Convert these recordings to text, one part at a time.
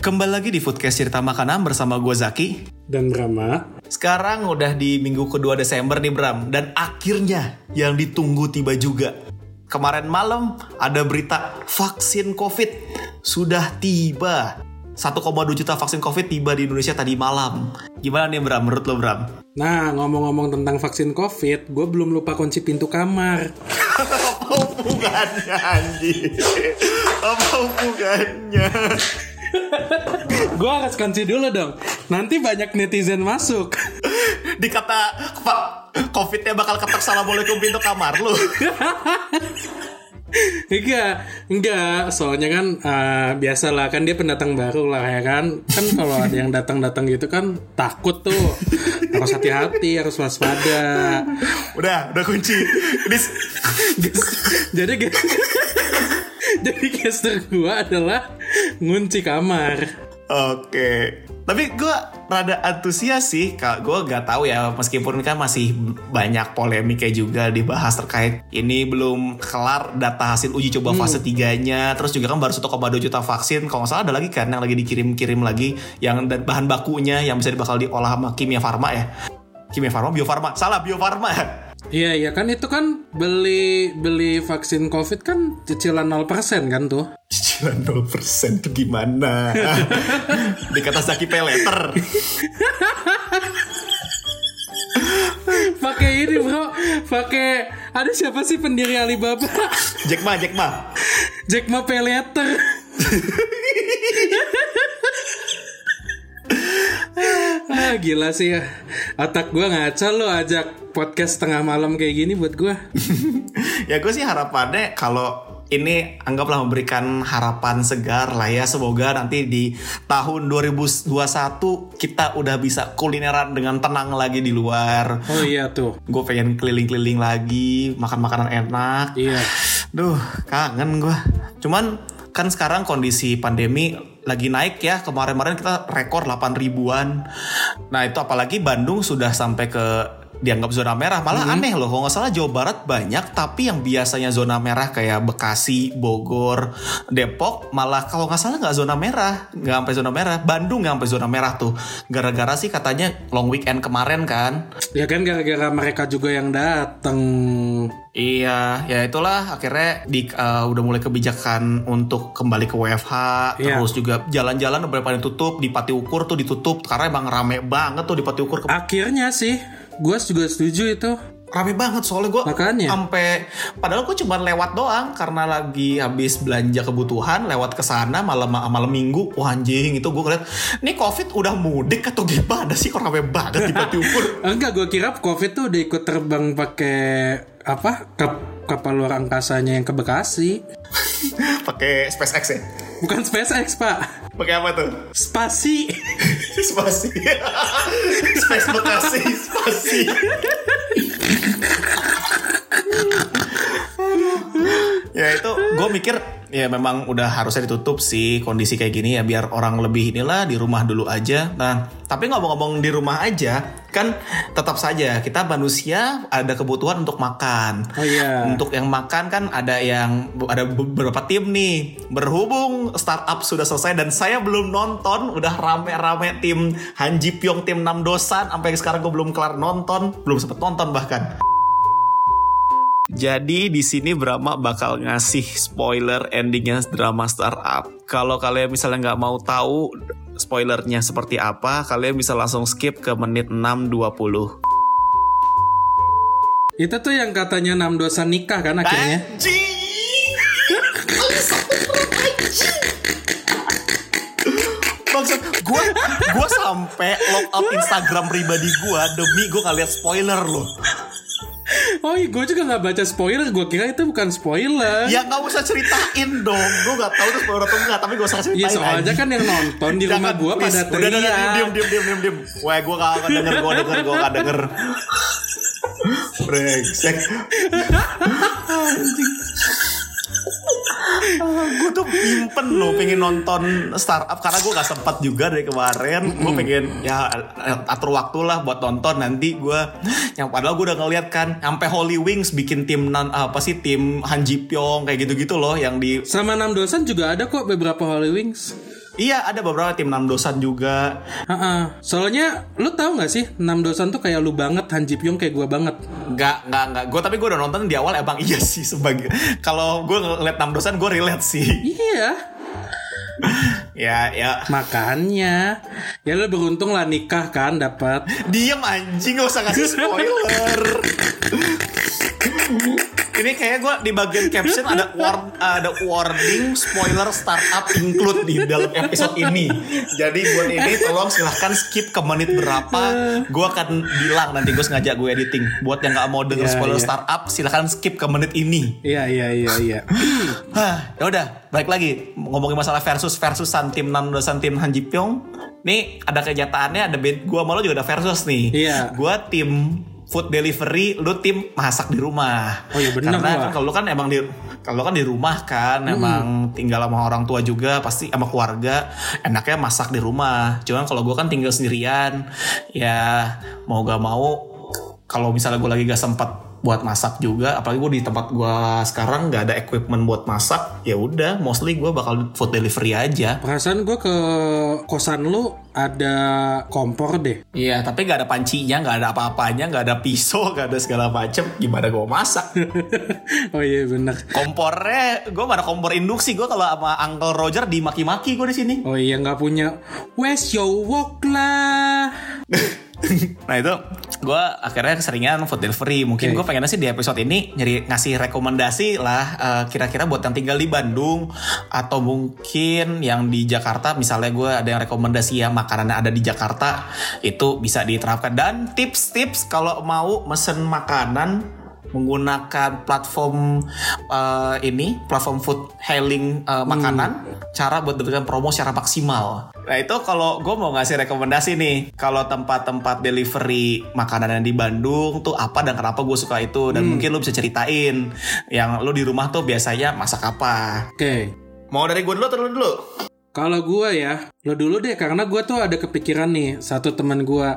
Kembali lagi di Foodcast Cerita Makanan bersama gue Zaki. dan Brahma. Sekarang udah di minggu kedua Desember nih Bram. Dan akhirnya yang ditunggu tiba juga. Kemarin malam ada berita vaksin COVID sudah tiba. 1,2 juta vaksin COVID tiba di Indonesia tadi malam. Gimana nih Bram, menurut lo Bram? Nah, ngomong-ngomong tentang vaksin COVID, gue belum lupa kunci pintu kamar. Apa hubungannya anjing? Apa hubungannya? Gue harus kunci dulu dong. Nanti banyak netizen masuk. Dikata COVID-nya bakal ketok assalamualaikum pintu kamar lu. enggak, enggak. Soalnya kan eh, biasalah kan dia pendatang baru lah ya kan. Kan kalau ada yang datang-datang gitu kan takut tuh. Harus hati-hati, harus waspada. Udah, udah kunci. Ini Jadi jadi gestur gue adalah ngunci kamar. Oke. Tapi gue rada antusias sih, kak. Gue gak tahu ya, meskipun kan masih banyak polemiknya juga dibahas terkait ini belum kelar data hasil uji coba fase 3-nya. Terus juga kan baru 1,2 juta vaksin. Kalau nggak salah ada lagi kan yang lagi dikirim-kirim lagi yang dan bahan bakunya yang bisa bakal diolah sama Kimia Farma ya. Kimia Farma, Bio Farma. Salah, Bio Farma. Iya iya kan itu kan beli beli vaksin covid kan cicilan 0% kan tuh. Cicilan 0% tuh gimana? Dikata Zaki pay letter. Pakai ini bro, pakai ada siapa sih pendiri Alibaba? Jack Ma, Jack Ma. Jack Ma pay letter. ah gila sih ya Otak gue ngaco lo ajak podcast tengah malam kayak gini buat gue ya gue sih harapannya kalau ini anggaplah memberikan harapan segar lah ya. Semoga nanti di tahun 2021 kita udah bisa kulineran dengan tenang lagi di luar. Oh iya tuh. Gue pengen keliling-keliling lagi makan makanan enak. Iya. Duh kangen gue cuman kan sekarang kondisi pandemi lagi naik ya. Kemarin-kemarin kita rekor 8 ribuan. Nah itu apalagi Bandung sudah sampai ke dianggap zona merah malah aneh loh. Kalau nggak salah Jawa Barat banyak tapi yang biasanya zona merah kayak Bekasi Bogor Depok malah kalau nggak salah nggak zona merah. Nggak sampai zona merah. Bandung nggak sampai zona merah tuh. Gara-gara sih katanya long weekend kemarin kan. Ya kan gara-gara mereka juga yang dateng. Iya, ya itulah. Akhirnya di uh, udah mulai kebijakan untuk kembali ke WFH, Iya. terus juga jalan-jalan udah pada ditutup, di Pati Ukur tuh ditutup. Karena emang rame banget tuh di Pati Ukur. Akhirnya sih Gue juga setuju itu Rame banget soalnya gue Makanya. sampai padahal gue cuma lewat doang karena lagi habis belanja kebutuhan lewat ke sana malam malam minggu wah anjing itu gue ngeliat nih covid udah mudik atau gimana sih kok rame banget Ukur Enggak, gue kira COVID tuh udah ikut terbang pakai apa kap kapal luar angkasanya yang ke Bekasi. pakai SpaceX ya Bukan SpaceX pak, pakai apa tuh Spasi. spasi. Space bekasi spasi ya itu gue mikir ya memang udah harusnya ditutup sih kondisi kayak gini ya biar orang lebih inilah di rumah dulu aja. Nah tapi ngomong-ngomong di rumah aja kan tetap saja kita manusia ada kebutuhan untuk makan. Oh iya. untuk yang makan kan ada yang ada beberapa tim nih. Berhubung startup sudah selesai dan saya belum nonton udah rame-rame tim Hanji Pyong tim 6 dosan sampai sekarang gue belum kelar nonton belum sempet nonton bahkan jadi di sini Brahma bakal ngasih spoiler endingnya drama startup. Kalau kalian misalnya nggak mau tahu spoilernya seperti apa, kalian bisa langsung skip ke menit 6.20. Itu tuh yang katanya enam dosa nikah kan akhirnya. Anjing! Maksud gue, gue sampai log out Instagram pribadi gue demi gue ngeliat spoiler loh. Oh iya, gue juga nggak baca spoiler. Gue kira itu bukan spoiler. Ya nggak usah ceritain dong. Gue nggak tahu itu spoiler atau enggak, tapi gue usah ceritain. Iya soalnya anjing. kan yang nonton di rumah gue pada Udah, udah, udah, teriak. Diem, diem, diem, diem, diem. Wah, gue gak akan denger, gue denger, gue gak denger. Brengsek. Gue tuh pimpen loh pengen nonton startup. Karena gue gak sempat juga dari kemarin. Gue pengen ya atur waktu lah buat nonton. Nanti gue yang padahal gue udah ngeliat kan sampai Holy Wings bikin tim nan, apa sih tim Han Ji Pyong kayak gitu-gitu loh yang di Sama Nam Dosan juga ada kok beberapa Holy Wings. Iya ada beberapa tim Nam Dosan juga Heeh. Soalnya lu tahu nggak sih Nam Dosan tuh kayak lu banget Han Ji Pyong kayak gue banget. Nggak, nggak, nggak. Gue tapi gue udah nonton di awal emang iya sih sebagai kalau gue ngeliat enam dosan gue relate sih. Iya. ya, ya. Makanya ya lu beruntung lah nikah kan dapat. Diem anjing gak usah ngasih spoiler. Ini kayaknya gue di bagian caption ada war, ada warning spoiler startup include di dalam episode ini. Jadi buat ini tolong silahkan skip ke menit berapa. Gue akan bilang nanti gue sengaja gue editing. Buat yang nggak mau denger Iya, spoiler iya. startup silahkan skip ke menit ini. Iya iya iya iya. Ya udah, balik lagi ngomongin masalah versus versusan tim Nam Dosan tim Han Ji Pyong. Nih ada kenyataannya ada sama lo juga ada versus nih. Iya. Gua tim food delivery, lu tim masak di rumah. Oh iya, bener Karena kan kalau lu kan emang di kalau kan di rumah kan emang tinggal sama orang tua juga pasti sama keluarga enaknya masak di rumah. Cuman kalau gua kan tinggal sendirian ya mau gak mau kalau misalnya gue lagi gak sempat buat masak juga apalagi gue di tempat gue sekarang nggak ada equipment buat masak ya udah mostly gue bakal food delivery aja Perasaan gue ke kosan lu ada kompor deh. iya tapi nggak ada pancinya nggak ada apa-apanya nggak ada pisau nggak ada segala macem gimana gue masak oh iya bener. kompornya gue mana kompor induksi gue kalau sama Uncle Roger dimaki-maki gue di sini Oh iya nggak punya Where's your walk lah. nah itu gue akhirnya keseringan food delivery. Mungkin Oke. gue pengennya sih di episode ini nyari ngasih rekomendasi lah eh, kira-kira buat yang tinggal di Bandung atau mungkin yang di Jakarta. Misalnya gue ada yang rekomendasi ya makanan yang ada di Jakarta itu bisa diterapkan. Dan tips-tips kalau mau mesen makanan menggunakan platform eh, ini platform food hailing eh, makanan cara buat dapatkan promo secara maksimal. Nah itu kalau gue mau ngasih rekomendasi nih kalau tempat-tempat delivery makanan yang di Bandung tuh apa dan kenapa gue suka itu? Dan mungkin lu bisa ceritain yang lu di rumah tuh biasanya masak apa. Oke. mau dari gue dulu atau lu dulu Kalau gue ya, lo dulu deh karena gue tuh ada kepikiran nih satu teman gue.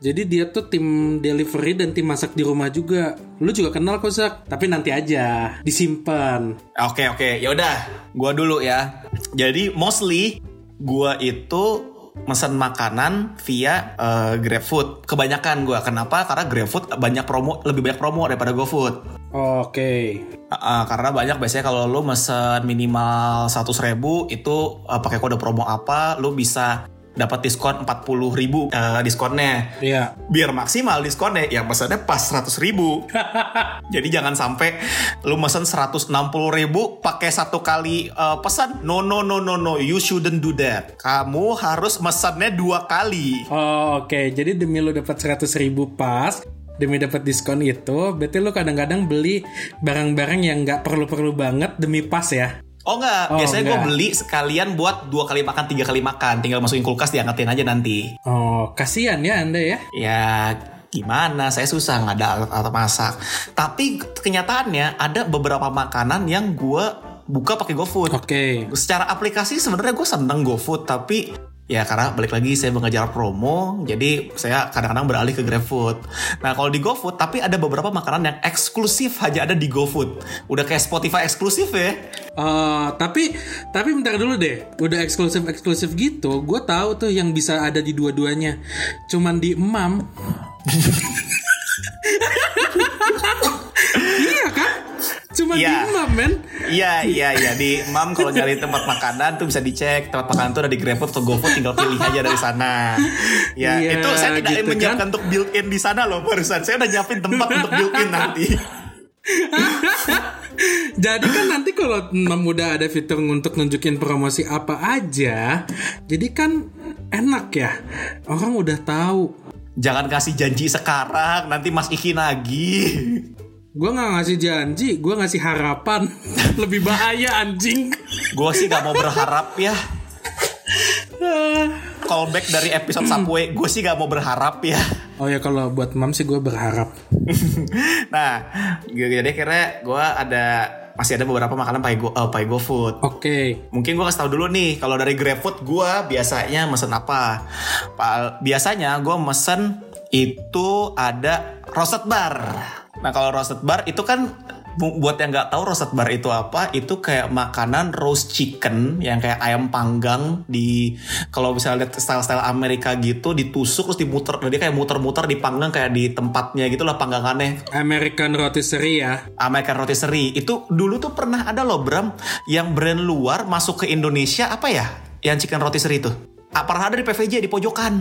Jadi dia tuh tim delivery dan tim masak di rumah juga. Lu juga kenal kok Zak, tapi nanti aja disimpan. Oke oke, ya udah, gua dulu ya. Jadi mostly gua itu mesen makanan via eh, GrabFood. Kebanyakan gua. Kenapa? Karena GrabFood banyak promo, lebih banyak promo daripada GoFood. Oke. Uh, uh, karena banyak biasanya kalau lu mesen minimal 100.000 ribu itu uh, pakai kode promo apa, lu bisa dapat diskon 40.000 ribu uh, diskonnya Iya. biar maksimal diskonnya ya pesannya pas 100 ribu jadi jangan sampai lu mesen 160 ribu pakai satu kali uh, pesan no no no no no you shouldn't do that kamu harus mesennya dua kali Oh, oke. Jadi demi lu dapat 100 ribu pas, demi dapat diskon itu, berarti lu kadang-kadang beli barang-barang yang nggak perlu-perlu banget demi pas ya. oh enggak Oh, biasanya gue beli sekalian buat dua kali makan tiga kali makan. Tinggal masukin kulkas diangkatin aja nanti. Oh, kasihan ya Anda ya. ya gimana? Saya susah nggak ada alat, alat masak. Tapi kenyataannya ada beberapa makanan yang gue buka pakai GoFood. Oke. secara aplikasi sebenarnya gue seneng GoFood tapi ya karena balik lagi saya mengejar promo jadi saya kadang-kadang beralih ke GrabFood nah kalau di GoFood tapi ada beberapa makanan yang eksklusif hanya ada di GoFood udah kayak Spotify eksklusif ya Eh, tapi tapi bentar dulu deh. Udah eksklusif eksklusif gitu, gue tahu tuh yang bisa ada di dua-duanya. Cuman di Emam. iya kan? Cuman Iya. di Emam men. Iya iya iya di Mam kalau nyari tempat makanan tuh bisa dicek tempat makanan tuh ada di GrabFood atau GoFood tinggal pilih aja dari sana. Ya Iya, itu saya tidak gitu menyiapkan untuk built in di sana loh barusan. Saya udah nyiapin tempat untuk built in nanti. Jadi kan nanti kalau Emam udah ada fitur untuk nunjukin promosi apa aja, jadi kan enak ya. Orang udah tahu. Jangan kasih janji sekarang nanti Mas Iki lagi. Gue nggak ngasih janji, gue ngasih harapan. Lebih bahaya anjing. Gue sih gak mau berharap ya. Callback dari episode Subway, gue sih gak mau berharap ya. Oh ya kalau buat mam sih gue berharap. nah, jadi akhirnya gue ada masih ada beberapa makanan Pai Go, uh, Pai Go Food. Oke. Mungkin gue kasih tau dulu nih, kalau dari GrabFood gue biasanya mesen apa? Pa- Biasanya gue mesen itu ada roasted bar. Nah kalau roasted bar itu kan bu- buat yang nggak tahu roasted bar itu apa, itu kayak makanan roast chicken yang kayak ayam panggang di kalau misalnya lihat style-style Amerika gitu ditusuk terus dimuter, dia kayak muter-muter dipanggang kayak di tempatnya gitu lah panggangannya. American rotisserie ya. American Rotisserie itu dulu tuh pernah ada loh Bram yang brand luar masuk ke Indonesia apa ya yang chicken rotisserie itu ah, pernah ada di PVJ di pojokan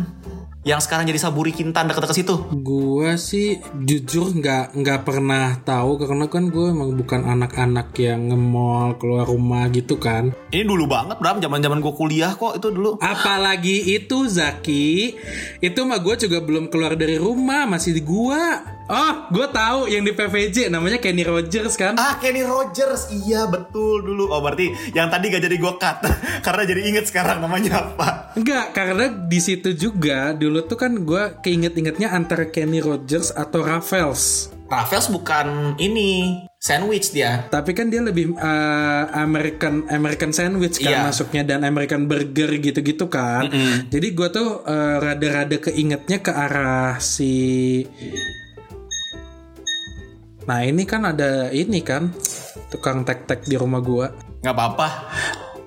yang sekarang jadi Saburi Kintan dekat-dekat situ Gue sih jujur nggak nggak pernah tahu karena kan gue emang bukan anak-anak yang nge-mall keluar rumah gitu kan. ini dulu banget Bram zaman zaman gue kuliah kok itu dulu Apalagi itu Zaki, itu mah gue juga belum keluar dari rumah masih di gua. Oh, gue tahu yang di PVJ namanya Kenny Rogers kan. ah Kenny Rogers iya betul dulu oh berarti yang tadi gak jadi gue cut karena jadi inget sekarang namanya apa Enggak, karena di situ juga dulu tuh kan gue keinget-ingetnya antara Kenny Rogers atau Raffles. Raffles bukan ini sandwich dia Tapi kan dia lebih eh, American American sandwich kan Iya. masuknya dan American burger gitu-gitu kan. Jadi gue tuh eh, rada-rada keingetnya ke arah si. Nah ini kan ada ini kan tukang tek-tek di rumah gua. nggak apa-apa.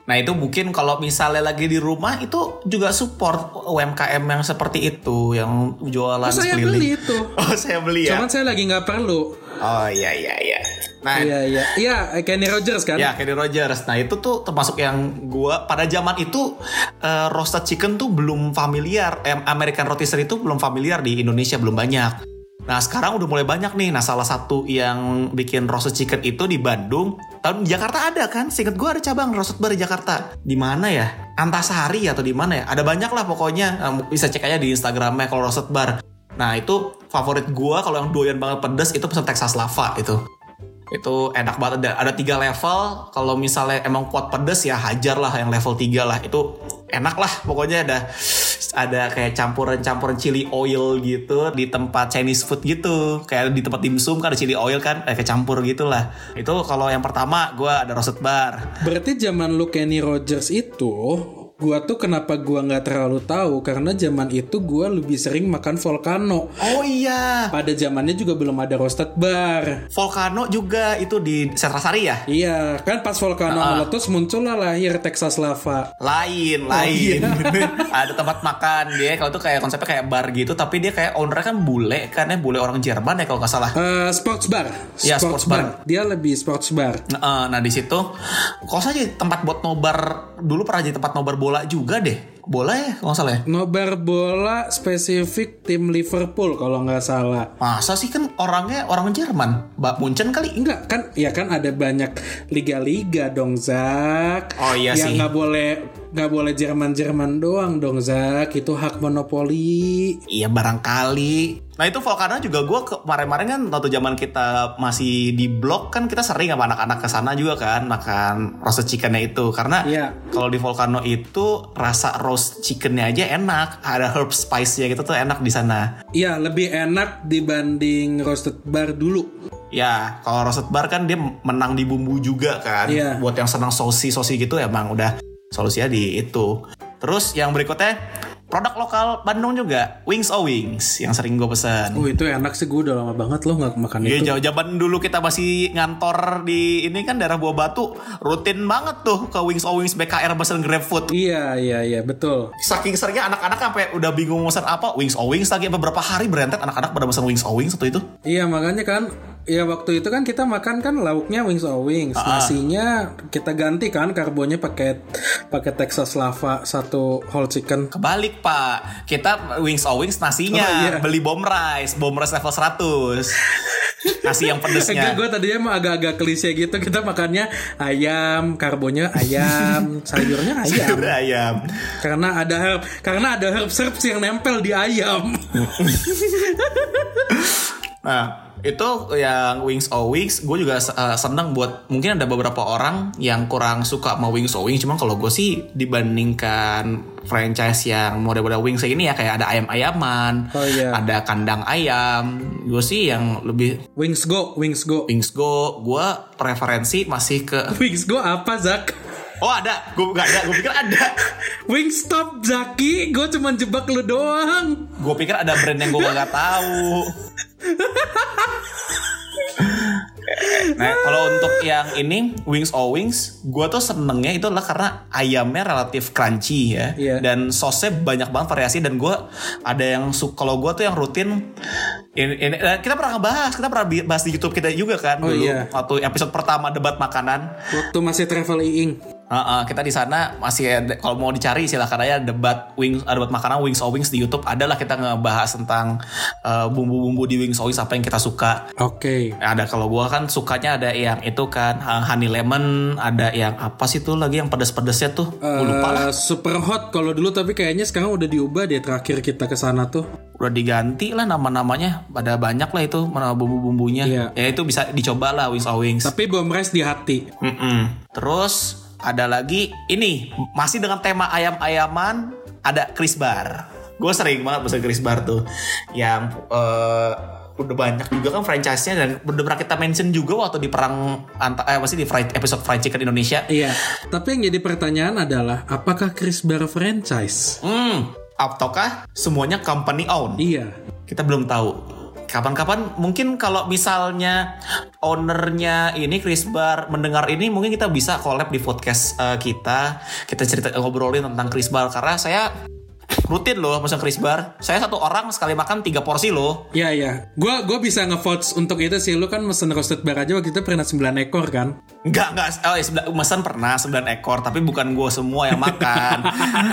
Nah itu mungkin kalau misalnya lagi di rumah itu juga support UMKM yang seperti itu yang jualan Oh, saya beli itu. Oh saya beli ya. Cuman saya lagi nggak perlu. Oh iya iya iya. Nah Iya iya iya Kenny Rogers kan. Ya Kenny Rogers. Nah itu tuh termasuk yang gua pada zaman itu eh, roasted chicken tuh belum familiar. Eh, American rotisserie itu belum familiar di Indonesia belum banyak. Nah sekarang udah mulai banyak nih. Nah salah satu yang bikin roasted chicken itu di Bandung. Tahun di Jakarta ada kan? Seinget gua ada cabang roasted bar di Jakarta. Di mana ya? Antasari atau di mana ya? Ada banyak lah pokoknya. Bisa cek aja di Instagramnya kalau roasted bar. Nah itu favorit gua kalau yang doyan banget pedes itu pesan Texas Lava itu itu enak banget. Ada, ada tiga level. Kalau misalnya emang kuat pedes ya hajar lah yang level 3 lah. Itu enak lah pokoknya. Ada ada kayak campuran-campuran chili oil gitu di tempat Chinese food gitu. Kayak di tempat dimsum kan ada chili oil kan kayak campur gitu lah. Itu kalau yang pertama gue ada roasted bar. Berarti zaman lu Kenny Rogers itu gua tuh kenapa gua nggak terlalu tahu karena zaman itu gua lebih sering makan volcano. oh iya Pada zamannya juga belum ada roasted bar. Volcano juga itu di Setrasari ya Iya, kan pas volcano meletus muncullah lahir Texas Lava. lain lain ada tempat makan dia kalau tuh kayak konsepnya kayak bar gitu tapi dia kayak ownernya kan bule kan ya bule orang Jerman ya kalau nggak salah Eh, sports bar. Iya, sports bar. Dia lebih sports bar. Nah, eh, nah di situ kok saja tempat buat nobar dulu pernah jadi tempat nobar bola juga deh bola ya kalau nggak salah ya Nobar bola spesifik tim Liverpool kalau nggak salah. masa sih kan orangnya orang Jerman Mbak Munchen kali Enggak kan, ya kan ada banyak liga-liga dong Zak. Oh, iya Yang sih. nggak boleh nggak boleh Jerman-Jerman doang dong Zak. Itu hak monopoli. Iya barangkali. Nah itu Volcano juga gue kemarin-kemarin kan waktu zaman kita masih di blog kan kita sering sama anak-anak ke sana juga kan makan roasted chickennya itu karena Iya. kalau di Volcano itu rasa roast chickennya aja enak ada herb spice-nya gitu tuh enak di sana. Iya lebih enak dibanding roasted bar dulu. Ya kalau roasted bar kan dia menang di bumbu juga kan. Iya. Buat yang senang sosi sosi gitu emang udah solusinya di itu. Terus yang berikutnya produk lokal Bandung juga Wings O Wings yang sering gue pesan. Oh itu enak sih gue udah lama banget loh nggak makan Iya itu. jauh zaman dulu kita masih ngantor di ini kan daerah Buah Batu rutin banget tuh ke Wings O Wings BKR pesen GrabFood. Iya iya iya betul. Saking seringnya anak-anak sampai udah bingung pesan apa Wings O Wings lagi beberapa hari berentet anak-anak pada pesan Wings O Wings atau itu. Iya makanya kan Ya waktu itu kan kita makan kan lauknya wings or wings, Ah. nasinya kita ganti kan karbonnya pakai pakai Texas lava satu whole chicken. Kebalik pak, kita Wings O Wings nasinya Oh, iya. beli bom rice, bom rice level 100 Nasi yang pedesnya. gue tadinya mah agak-agak klise gitu kita makannya ayam, karbonnya ayam, sayurnya ayam. Sayur ayam. Karena ada herb, karena ada herb herbs yang nempel di ayam. Nah, itu yang Wings or Wings gue juga uh, seneng buat mungkin ada beberapa orang yang kurang suka sama Wings or Wings cuman kalau gue sih dibandingkan franchise yang model-model Wings ini ya kayak ada ayam-ayaman Oh, iya. ada kandang ayam gue sih yang lebih Wings Go, Wings Go. Wings Go gue preferensi masih ke Wings Go apa Zak? Oh ada. Gue gak ada. Gue pikir ada. Wings Stop Zaki, gue cuma jebak lu doang. gue pikir ada brand yang gue gak tahu. Nah, kalau untuk yang ini Wings or Wings, gue tuh senengnya itu adalah karena ayamnya relatif crunchy ya, Iya. dan sosnya banyak banget variasi dan gue ada yang su- kalau gue tuh yang rutin ini, ini eh, kita pernah ngebahas, kita pernah bahas di YouTube kita juga kan Oh, dulu. iya. waktu episode pertama debat makanan. Waktu masih travel iing. Heeh, kita di sana masih ada, kalau mau dicari silahkan aja debat wings ada debat makanan wings or wings di YouTube adalah kita ngebahas tentang eh, bumbu-bumbu di wings or wings apa yang kita suka Oke. ada kalau gua kan sukanya ada yang itu kan uh, honey lemon ada yang apa sih tuh lagi yang pedes-pedesnya tuh Gua lupa lah Eh, super hot kalau dulu tapi kayaknya sekarang udah diubah deh terakhir kita ke sana tuh. udah diganti lah nama-namanya ada banyak lah itu mana bumbu-bumbunya Iya. ya itu bisa dicoba lah wings or wings Tapi bom rice di hati. Mm-mm. terus ada lagi ini masih dengan tema ayam-ayaman ada Chris Bar gue sering banget pesan Chris Bar tuh yang eh, udah banyak juga kan franchise-nya dan udah pernah kita mention juga waktu di perang anta, eh masih di fried, episode fried chicken Indonesia Iya. Tapi yang jadi pertanyaan adalah apakah Chris Bar franchise? Hmm, ataukah semuanya company own? Iya. Kita belum tahu. Kapan-kapan mungkin kalau misalnya ownernya ini Chris Bar mendengar ini mungkin kita bisa collab di podcast eh, kita. Kita cerita ngobrolin tentang Chris Bar karena saya rutin loh pesan Chris Bar. Saya satu orang sekali makan tiga porsi loh. Iya iya. Gua gua bisa ngevote untuk itu sih. Lu kan mesen roasted bar aja waktu itu pernah 9 ekor kan? Enggak, enggak. Oh, ya, pesan pernah 9 ekor, tapi bukan gue semua yang makan.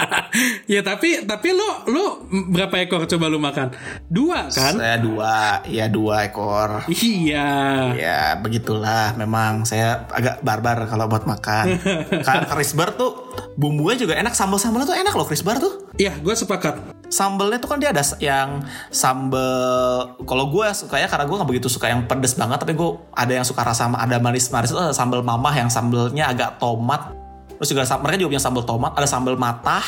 ya tapi tapi lu lu berapa ekor coba lu makan? Dua kan? saya dua, ya dua ekor. Iya. Ya begitulah memang saya agak barbar kalau buat makan. Chris Bar tuh bumbunya juga enak, sambal-sambalnya tuh enak loh Chris Bar tuh. Iya, gue sepakat. Sambalnya tuh kan dia ada yang sambal kalau gue sukanya karena gue nggak begitu suka yang pedes banget tapi gue ada yang suka rasa ada manis-manis itu ada sambal mamah yang sambalnya agak tomat terus juga mereka juga punya sambal tomat ada sambal matah.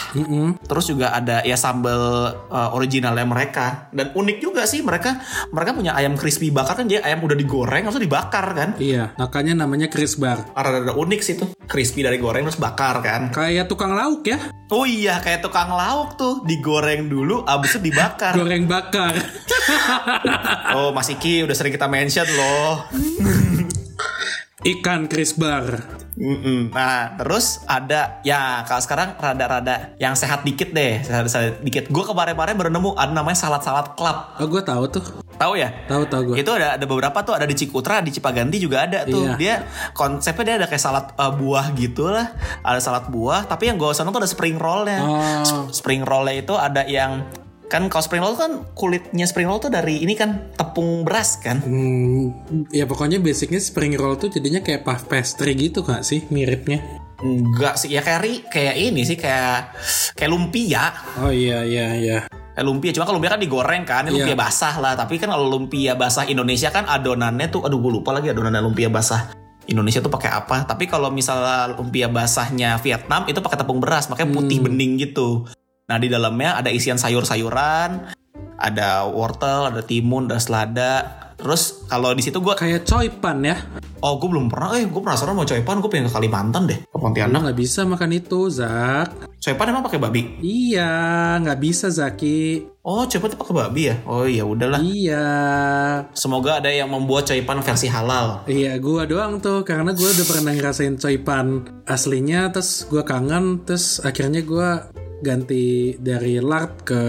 Terus juga ada ya sambal uh, originalnya mereka. Dan unik juga sih mereka mereka punya ayam crispy bakar kan dia ayam udah digoreng langsung dibakar kan? Iya, makanya namanya Chris Bar. ada unik sih tuh. Crispy dari goreng terus bakar kan? Kayak tukang lauk ya, oh iya kayak tukang lauk tuh. Digoreng dulu abis itu dibakar. Goreng bakar. Oh, Mas Iki udah sering kita mention loh. Ikan Chris Bar. Mm-mm. Nah, terus ada ya kalau sekarang rada-rada yang sehat dikit deh, sehat-sehat dikit. Gue kemarin-kemarin baru nemu ada namanya salad-salad club. Oh, gue tahu tuh. Tahu ya? Tahu tahu gue. Itu ada ada beberapa tuh ada di Cikutra, di Cipaganti juga ada tuh. Iya. Dia konsepnya dia ada kayak salad uh, buah gitu lah. Ada salad buah, tapi yang gue seneng tuh ada spring rollnya. Oh. Sp- Spring rollnya itu ada yang kan kalau spring roll kan kulitnya spring roll tuh dari ini kan tepung beras kan. Hmm, ya pokoknya basicnya spring roll tuh jadinya kayak puff pastry gitu gak sih miripnya? Enggak sih, ya kayak ri- kayak ini sih kayak kayak lumpia. Oh iya iya iya. Kayak lumpia, cuma kalau lumpia kan digoreng kan, ini Iya. lumpia basah lah. Tapi kan kalau lumpia basah Indonesia kan adonannya tuh, aduh gue lupa lagi adonan lumpia basah. Indonesia tuh pakai apa? Tapi kalau misalnya lumpia basahnya Vietnam itu pakai tepung beras, makanya putih bening gitu. Nah di dalamnya ada isian sayur-sayuran, ada wortel, ada timun, ada selada. Terus kalau di situ gue, Kayak coipan ya. oh gue belum pernah, eh gue penasaran mau coipan, gue pengen ke Kalimantan deh, ke Pontianak. nggak bisa makan itu, Zak. Coipan emang pakai babi? Iya, nggak bisa Zaki. Oh, coipan pakai babi ya? Oh iya udahlah. Iya. Semoga ada yang membuat coipan versi halal. Iya, gua doang tuh karena gua udah pernah ngerasain coipan aslinya, terus gua kangen, terus akhirnya gua ganti dari lard ke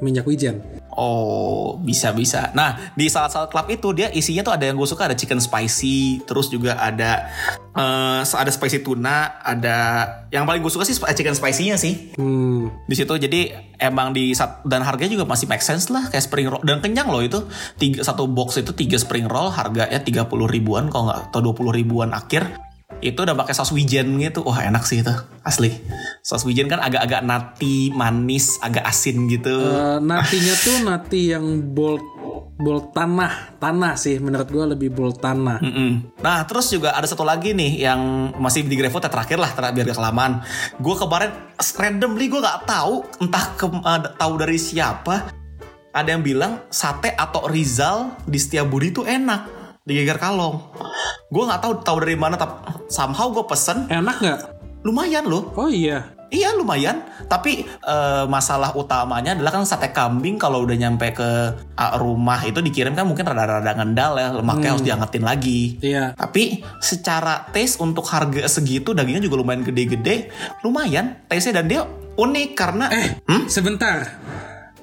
minyak wijen. Oh, bisa-bisa. Nah, di salad-salad club itu dia isinya tuh ada yang gue suka ada chicken spicy, terus juga ada eh ada spicy tuna, ada yang paling gue suka sih chicken spicy-nya sih. Hmm, Di situ jadi emang di dan harganya juga masih make sense lah kayak spring roll dan kenyang loh itu. Tiga, satu box itu tiga spring roll harganya 30 ribuan kalau nggak atau 20 ribuan akhir. Itu udah pakai saus wijen gitu. Wah, enak sih itu. Asli. Saus wijen kan agak-agak nati, manis, agak asin gitu. Eh, natinya tuh nati yang bold bold tanah, tanah sih menurut gue lebih bold tanah. Mm-mm. Nah terus juga ada satu lagi nih yang masih di GrabFood ya, terakhir lah terakhir biar gak kelamaan. Gue kemarin randomly gue nggak tahu entah ke, uh, tahu dari siapa ada yang bilang sate atau Rizal di Setiabudi itu enak di Geger Kalong. Gue nggak tahu tahu dari mana tapi somehow gue pesen Enak nggak? lumayan loh. Oh iya. Iya lumayan, tapi eh, masalah utamanya adalah kan sate kambing kalau udah nyampe ke uh, rumah itu dikirim kan mungkin rada-rada ngendal ya, lemaknya harus diangetin lagi. Iya. Tapi secara taste untuk harga segitu dagingnya juga lumayan gede-gede, lumayan taste-nya dan dia unik karena Eh, sebentar.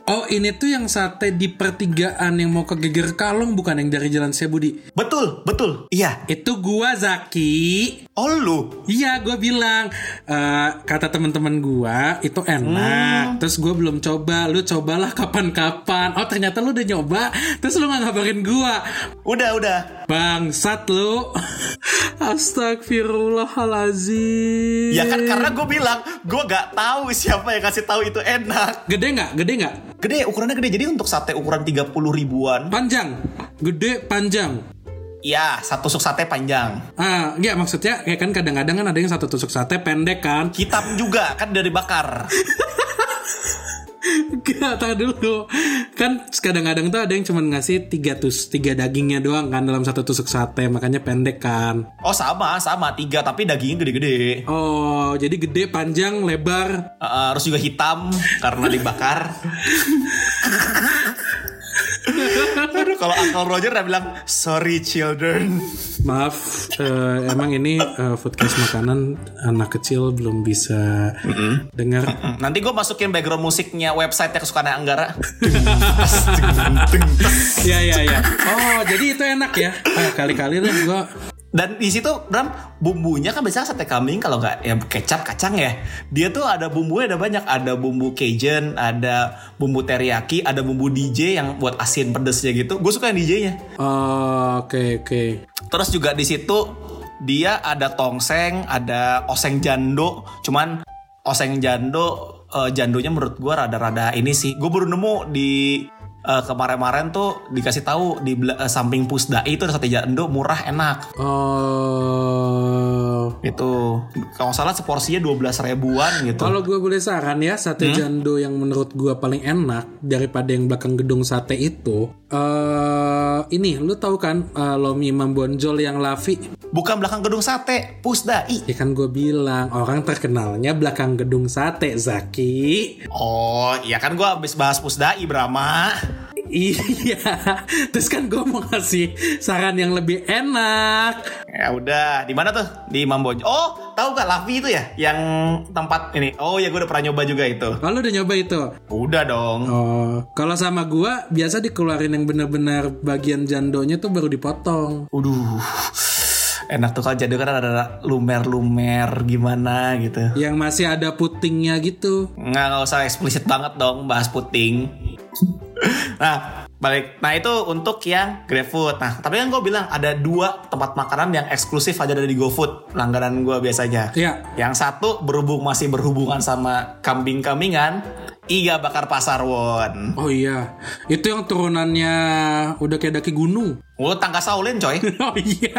Oh ini tuh yang sate di pertigaan yang mau ke Geger Kalong bukan yang dari Jalan Sebudi. betul betul iya Itu gua Zaki. oh lu Iya, gue bilang eh, kata teman-teman gua itu enak. Terus gue belum coba. Lu cobalah kapan-kapan. Oh ternyata lu udah nyoba. Terus lu nggak ngabarin gua. udah udah Bangsat lu. Astagfirullahalazim. ya kan karena gue bilang gue gak tahu siapa yang kasih tahu itu enak Gede nggak? Gede nggak? Gede ukurannya gede jadi untuk sate ukuran 30 ribuan Panjang. Gede panjang. ya satu tusuk sate panjang Ah, ya maksudnya kayak kan kadang-kadang kan ada yang satu tusuk sate pendek kan. hitam juga kan dari bakar Gak tahu dulu Kan kadang-kadang tuh ada yang cuma ngasih tiga tus tiga dagingnya doang kan dalam satu tusuk sate makanya pendek kan. oh sama sama tiga tapi dagingnya gede-gede Oh jadi gede panjang lebar. Uh, terus juga hitam karena dibakar. Aduh, kalau Uncle Roger udah bilang sorry children. Maaf eh, emang ini eh, foodcast makanan anak kecil belum bisa dengar. Nanti gue masukin background musiknya website kesukaan Anggara. Ya ya ya. Oh jadi itu enak ya. Ah, kali-kali deh gue Dan di situ Bram bumbunya kan biasanya sate kambing kalau nggak ya kecap kacang ya. Dia tuh ada bumbunya ada banyak. Ada bumbu Cajun, ada bumbu teriyaki, ada bumbu DJ yang buat asin pedesnya gitu. Gue suka yang DJ-nya. Oh, Oke oke. Terus juga di situ dia ada tongseng, ada oseng jando. Cuman oseng jando, eh, jandonya menurut gua rada-rada ini sih. Gue baru nemu di eh, kemarin-kemarin tuh dikasih tahu di eh, samping pusdai itu ada sate jando murah enak. Oh. Itu kalau salah seporsinya 12 ribuan gitu. Kalau gue boleh saran ya, sate jando yang menurut gue paling enak daripada yang belakang gedung sate itu, eh ini lu tahu kan eh, Lomi Imam Bonjol yang Lavi? Bukan belakang gedung sate, pusdai. Ya kan gue bilang orang terkenalnya belakang gedung sate, Zaki. Oh, iya kan gua habis bahas pusdai Brahma. Iya, terus kan gue mau ngasih saran yang lebih enak. Ya udah, di mana tuh? Di Mambonjo. Oh, tahu gak Lavi itu ya? Yang tempat ini. Oh ya, gue udah pernah nyoba juga itu. Kalau udah nyoba itu, Udah dong. oh, kalau sama gue biasa dikeluarin yang bener-bener bagian jandonya tuh baru dipotong. Uduh. Enak tuh kalau jadi kan ada lumer-lumer gimana gitu. Yang masih ada putingnya gitu. Nggak, nggak usah eksplisit banget dong bahas puting. Nah, balik. Nah itu untuk yang GrabFood. Nah, tapi kan gue bilang ada dua tempat makanan yang eksklusif aja dari GoFood. Langganan gue biasanya. Iya. Yang satu berhubung masih berhubungan sama kambing-kambingan, Iga bakar pasar won. Oh iya, itu yang turunannya udah kayak daki gunung. Oh, tangga Saulin coy. Oh iya.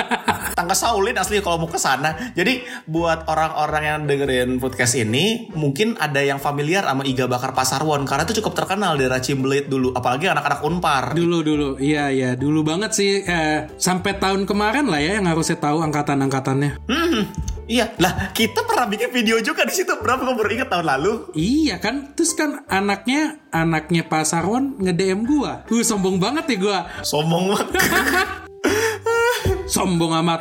Tangga Saulin asli kalau mau ke sana. Jadi buat orang-orang yang dengerin podcast ini, mungkin ada yang familiar sama Iga bakar pasar won karena itu cukup terkenal di Cimbelit dulu, apalagi anak-anak Unpar. Dulu dulu, iya iya dulu banget sih. Eh, sampai tahun kemarin lah ya yang harusnya tahu angkatan-angkatannya. Hmm, iya. Lah, kita pernah bikin video juga di situ. Berapa gue baru ingat tahun lalu? Iya kan, terus kan anaknya anaknya Pak Sarwon nge-DM gua. Uh, sombong banget ya gua. Sombong banget. cut Sombong amat.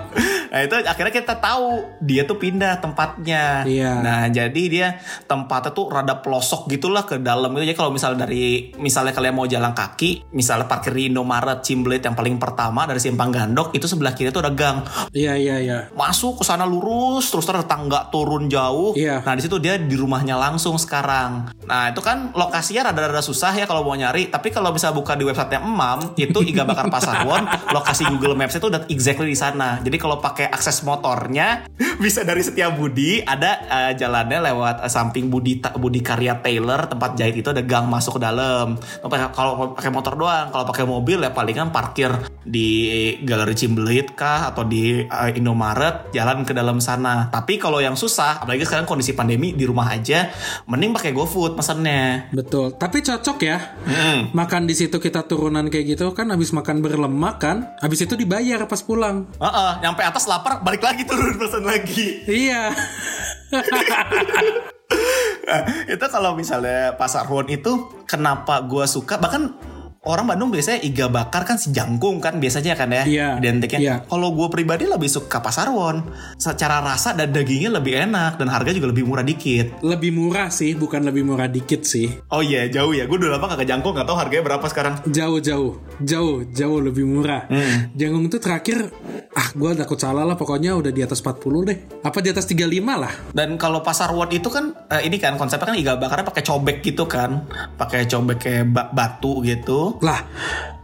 Nah itu akhirnya kita tahu dia tuh pindah tempatnya. Iya. Nah jadi dia tempatnya tuh rada pelosok gitulah ke dalam gitu. Jadi kalau misalnya dari misalnya kalian mau jalan kaki, misalnya parkir di Indomaret Cimblet yang paling pertama dari Simpang Gandok itu sebelah kiri tuh ada gang. Iya iya iya. Masuk ke sana lurus terus terus ada tangga turun jauh. Iya. Nah di situ dia di rumahnya langsung sekarang. Nah itu kan lokasinya rada-rada susah ya kalau mau nyari. Tapi kalau bisa buka di websitenya Emam itu Iga Bakar Pasarwon, lokasi Google Maps itu udah exactly basically di sana. Jadi kalau pakai akses motornya bisa dari Setiabudi ada uh, jalannya lewat uh, samping Budi Budi Karya Taylor tempat jahit itu ada gang masuk ke dalam. Kalau pakai motor doang, kalau pakai mobil ya palingan parkir di Galeri Cimbelit kah atau di uh, Indomaret jalan ke dalam sana. Tapi kalau yang susah, apalagi sekarang kondisi pandemi di rumah aja, mending pakai GoFood pesannya. Betul. Tapi cocok ya. Hmm. Makan di situ kita turunan kayak gitu kan habis makan berlemak kan, habis itu dibayar pas pulang. Heeh, uh -uh, nyampe atas lapar balik lagi turun pesan lagi. Iya. nah, itu kalau misalnya pasar Won itu kenapa gue suka bahkan orang Bandung biasanya iga bakar kan si jangkung kan biasanya kan ya yeah. identiknya. Yeah. Kalau gue pribadi lebih suka pasarwon. Secara rasa dan dagingnya lebih enak dan harga juga lebih murah dikit. Lebih murah sih, bukan lebih murah dikit sih. Oh iya yeah, jauh ya. Gue udah lama gak ke jangkung gak tau harganya berapa sekarang. Jauh jauh jauh jauh lebih murah. Hmm. Jangkung tuh terakhir ah gue takut salah lah pokoknya udah di atas 40 deh. Apa di atas 35 lah. Dan kalau pasarwon itu kan eh, ini kan konsepnya kan iga bakarnya pakai cobek gitu kan. Pakai cobek kayak batu gitu. Lah,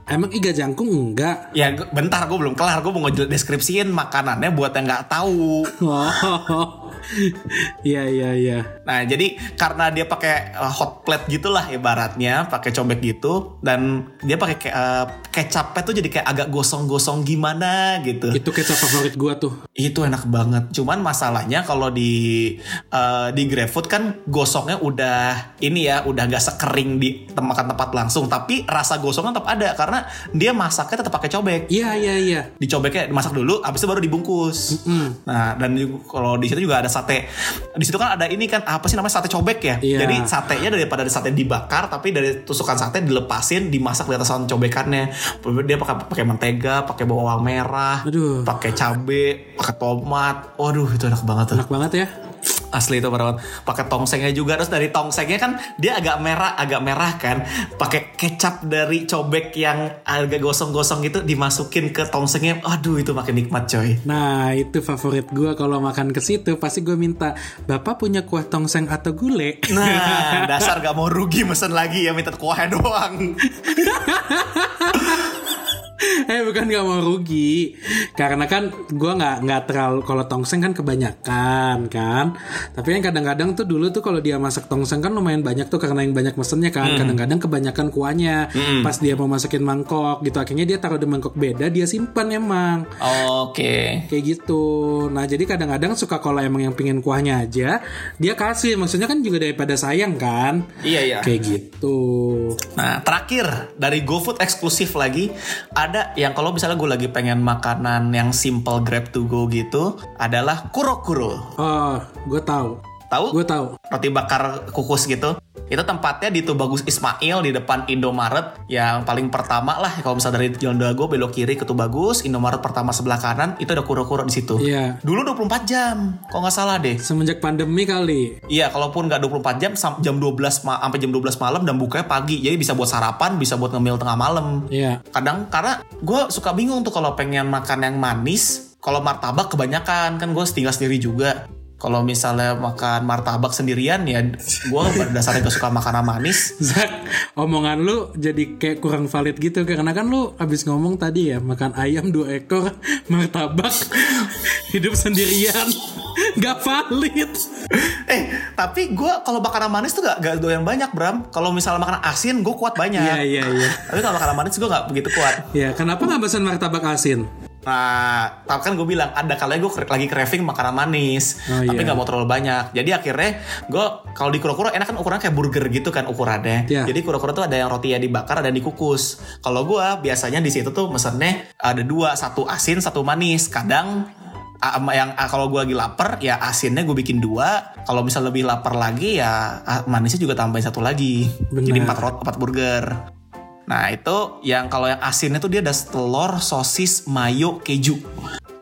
Emang iga jangkung enggak? Ya bentar gue belum kelar Gue mau deskripsiin makanannya buat yang nggak tahu oh. Iya iya iya. Nah jadi karena dia pakai uh, hot plate gitulah ibaratnya, pakai cobek gitu, dan dia pakai ke, uh, kecapnya tuh jadi kayak agak gosong-gosong gimana gitu. Itu kecap favorit gua tuh. Itu enak banget. Cuman masalahnya kalau di uh, di GrabFood kan gosongnya udah ini ya, udah gak sekering di makan tempat langsung, tapi rasa gosongnya tetap ada karena dia masaknya tetap pakai cobek. Iya iya iya. Dicobeknya dimasak dulu, habis itu baru dibungkus. Mm -hmm. Nah dan kalau di situ juga ada sate. Di situ kan ada ini kan apa sih namanya sate cobek ya. Yeah. Jadi satenya daripada sate dibakar tapi dari tusukan sate dilepasin dimasak di atas cobekannya. Dia pakai pakai mentega, pakai bawang merah, pakai cabe, pakai tomat. Waduh itu enak banget tuh. Enak banget ya asli itu para pakai tongsengnya juga. Terus dari tongsengnya kan dia agak merah agak merah kan. Pakai kecap dari cobek yang agak gosong-gosong gitu dimasukin ke tongsengnya. Aduh itu makin nikmat coy. Nah itu favorit gue kalau makan ke situ pasti gue minta bapak punya kuah tongseng atau gulai? Nah dasar gak mau rugi mesen lagi. Ya minta kuahnya doang eh bukan gak mau rugi. Karena kan gue nggak nggak terlalu kalau tongseng kan kebanyakan kan? Tapi kan kadang-kadang tuh dulu tuh kalau dia masak tongseng kan lumayan banyak tuh karena yang banyak mesennya kan. Hmm. kadang-kadang kebanyakan kuahnya. Hmm. pas dia mau masukin mangkok gitu akhirnya dia taruh di mangkok beda dia simpan emang. Oke. Okay. kayak gitu. Nah jadi kadang-kadang suka kalau emang yang pingin kuahnya aja dia kasih. Maksudnya kan juga daripada sayang kan? Iya iya. Kayak gitu. Nah terakhir dari GoFood eksklusif lagi ada yang kalau misalnya gue lagi pengen makanan yang simple grab to go gitu adalah kuro kuro. Oh, gue tahu. Tahu? Gue tahu. Roti bakar kukus gitu. Itu tempatnya di Tubagus Ismail di depan Indomaret yang paling pertama lah kalau misalnya dari Jalan Dago belok kiri ke Tubagus, Indomaret pertama sebelah kanan itu ada kuro-kuro di situ. Iya. Dulu 24 jam, kok nggak salah deh. Semenjak pandemi kali. Iya, kalaupun nggak 24 jam jam 12 sampai jam 12 malam dan bukanya pagi. Jadi bisa buat sarapan, bisa buat ngemil tengah malam. Iya. Kadang karena gue suka bingung tuh kalau pengen makan yang manis, kalau martabak kebanyakan kan gue tinggal sendiri juga kalau misalnya makan martabak sendirian ya gue berdasarkan kesuka makanan manis Zak omongan lu jadi kayak kurang valid gitu karena kan lu abis ngomong tadi ya makan ayam dua ekor martabak hidup sendirian gak valid. Eh tapi gue kalau makanan manis tuh gak, gak doyan banyak Bram. Kalau misalnya makanan asin gue kuat banyak. Iya iya iya. Tapi kalau makanan manis gue gak begitu kuat. Iya kenapa gak pesan martabak asin Nah, tapi kan gue bilang ada kalanya gue lagi craving makanan manis, oh, tapi iya. nggak iya. mau terlalu banyak. Jadi akhirnya gue kalau di kuro-kuro enak kan ukurannya kayak burger gitu kan ukurannya. Yeah. Jadi kuro-kuro tuh ada yang roti yang dibakar, ada yang dikukus. Kalau gue biasanya di situ tuh mesennya ada dua, satu asin, satu manis. Kadang yang kalau gue lagi lapar ya asinnya gue bikin dua. Kalau misal lebih lapar lagi ya manisnya juga tambahin satu lagi. Bener. Jadi empat rot, empat burger. Nah itu yang kalau yang asinnya tuh dia ada telur, sosis, mayo, keju.